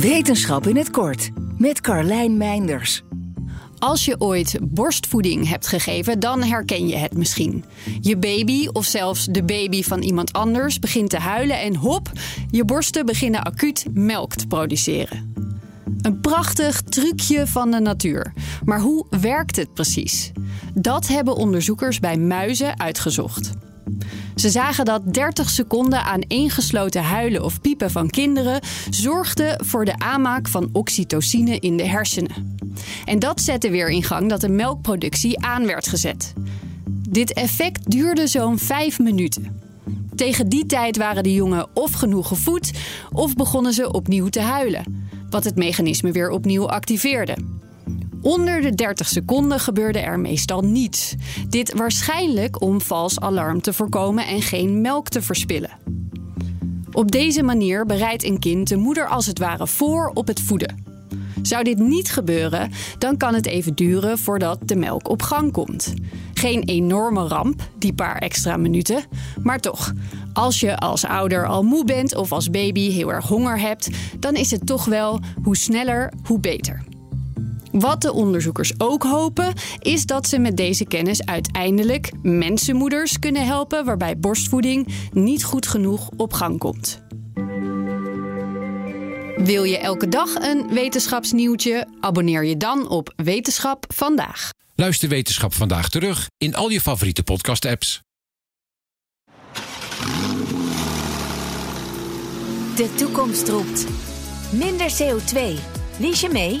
Wetenschap in het kort met Carlijn Meinders. Als je ooit borstvoeding hebt gegeven, dan herken je het misschien. Je baby of zelfs de baby van iemand anders begint te huilen en hop, je borsten beginnen acuut melk te produceren. Een prachtig trucje van de natuur. Maar hoe werkt het precies? Dat hebben onderzoekers bij muizen uitgezocht. Ze zagen dat 30 seconden aan ingesloten huilen of piepen van kinderen zorgde voor de aanmaak van oxytocine in de hersenen. En dat zette weer in gang dat de melkproductie aan werd gezet. Dit effect duurde zo'n 5 minuten. Tegen die tijd waren de jongen of genoeg gevoed of begonnen ze opnieuw te huilen, wat het mechanisme weer opnieuw activeerde. Onder de 30 seconden gebeurde er meestal niets. Dit waarschijnlijk om vals alarm te voorkomen en geen melk te verspillen. Op deze manier bereidt een kind de moeder als het ware voor op het voeden. Zou dit niet gebeuren, dan kan het even duren voordat de melk op gang komt. Geen enorme ramp, die paar extra minuten, maar toch. Als je als ouder al moe bent of als baby heel erg honger hebt, dan is het toch wel hoe sneller, hoe beter. Wat de onderzoekers ook hopen, is dat ze met deze kennis uiteindelijk mensenmoeders kunnen helpen waarbij borstvoeding niet goed genoeg op gang komt. Wil je elke dag een wetenschapsnieuwtje? Abonneer je dan op Wetenschap vandaag. Luister Wetenschap vandaag terug in al je favoriete podcast-apps. De toekomst roept. Minder CO2. Lies je mee?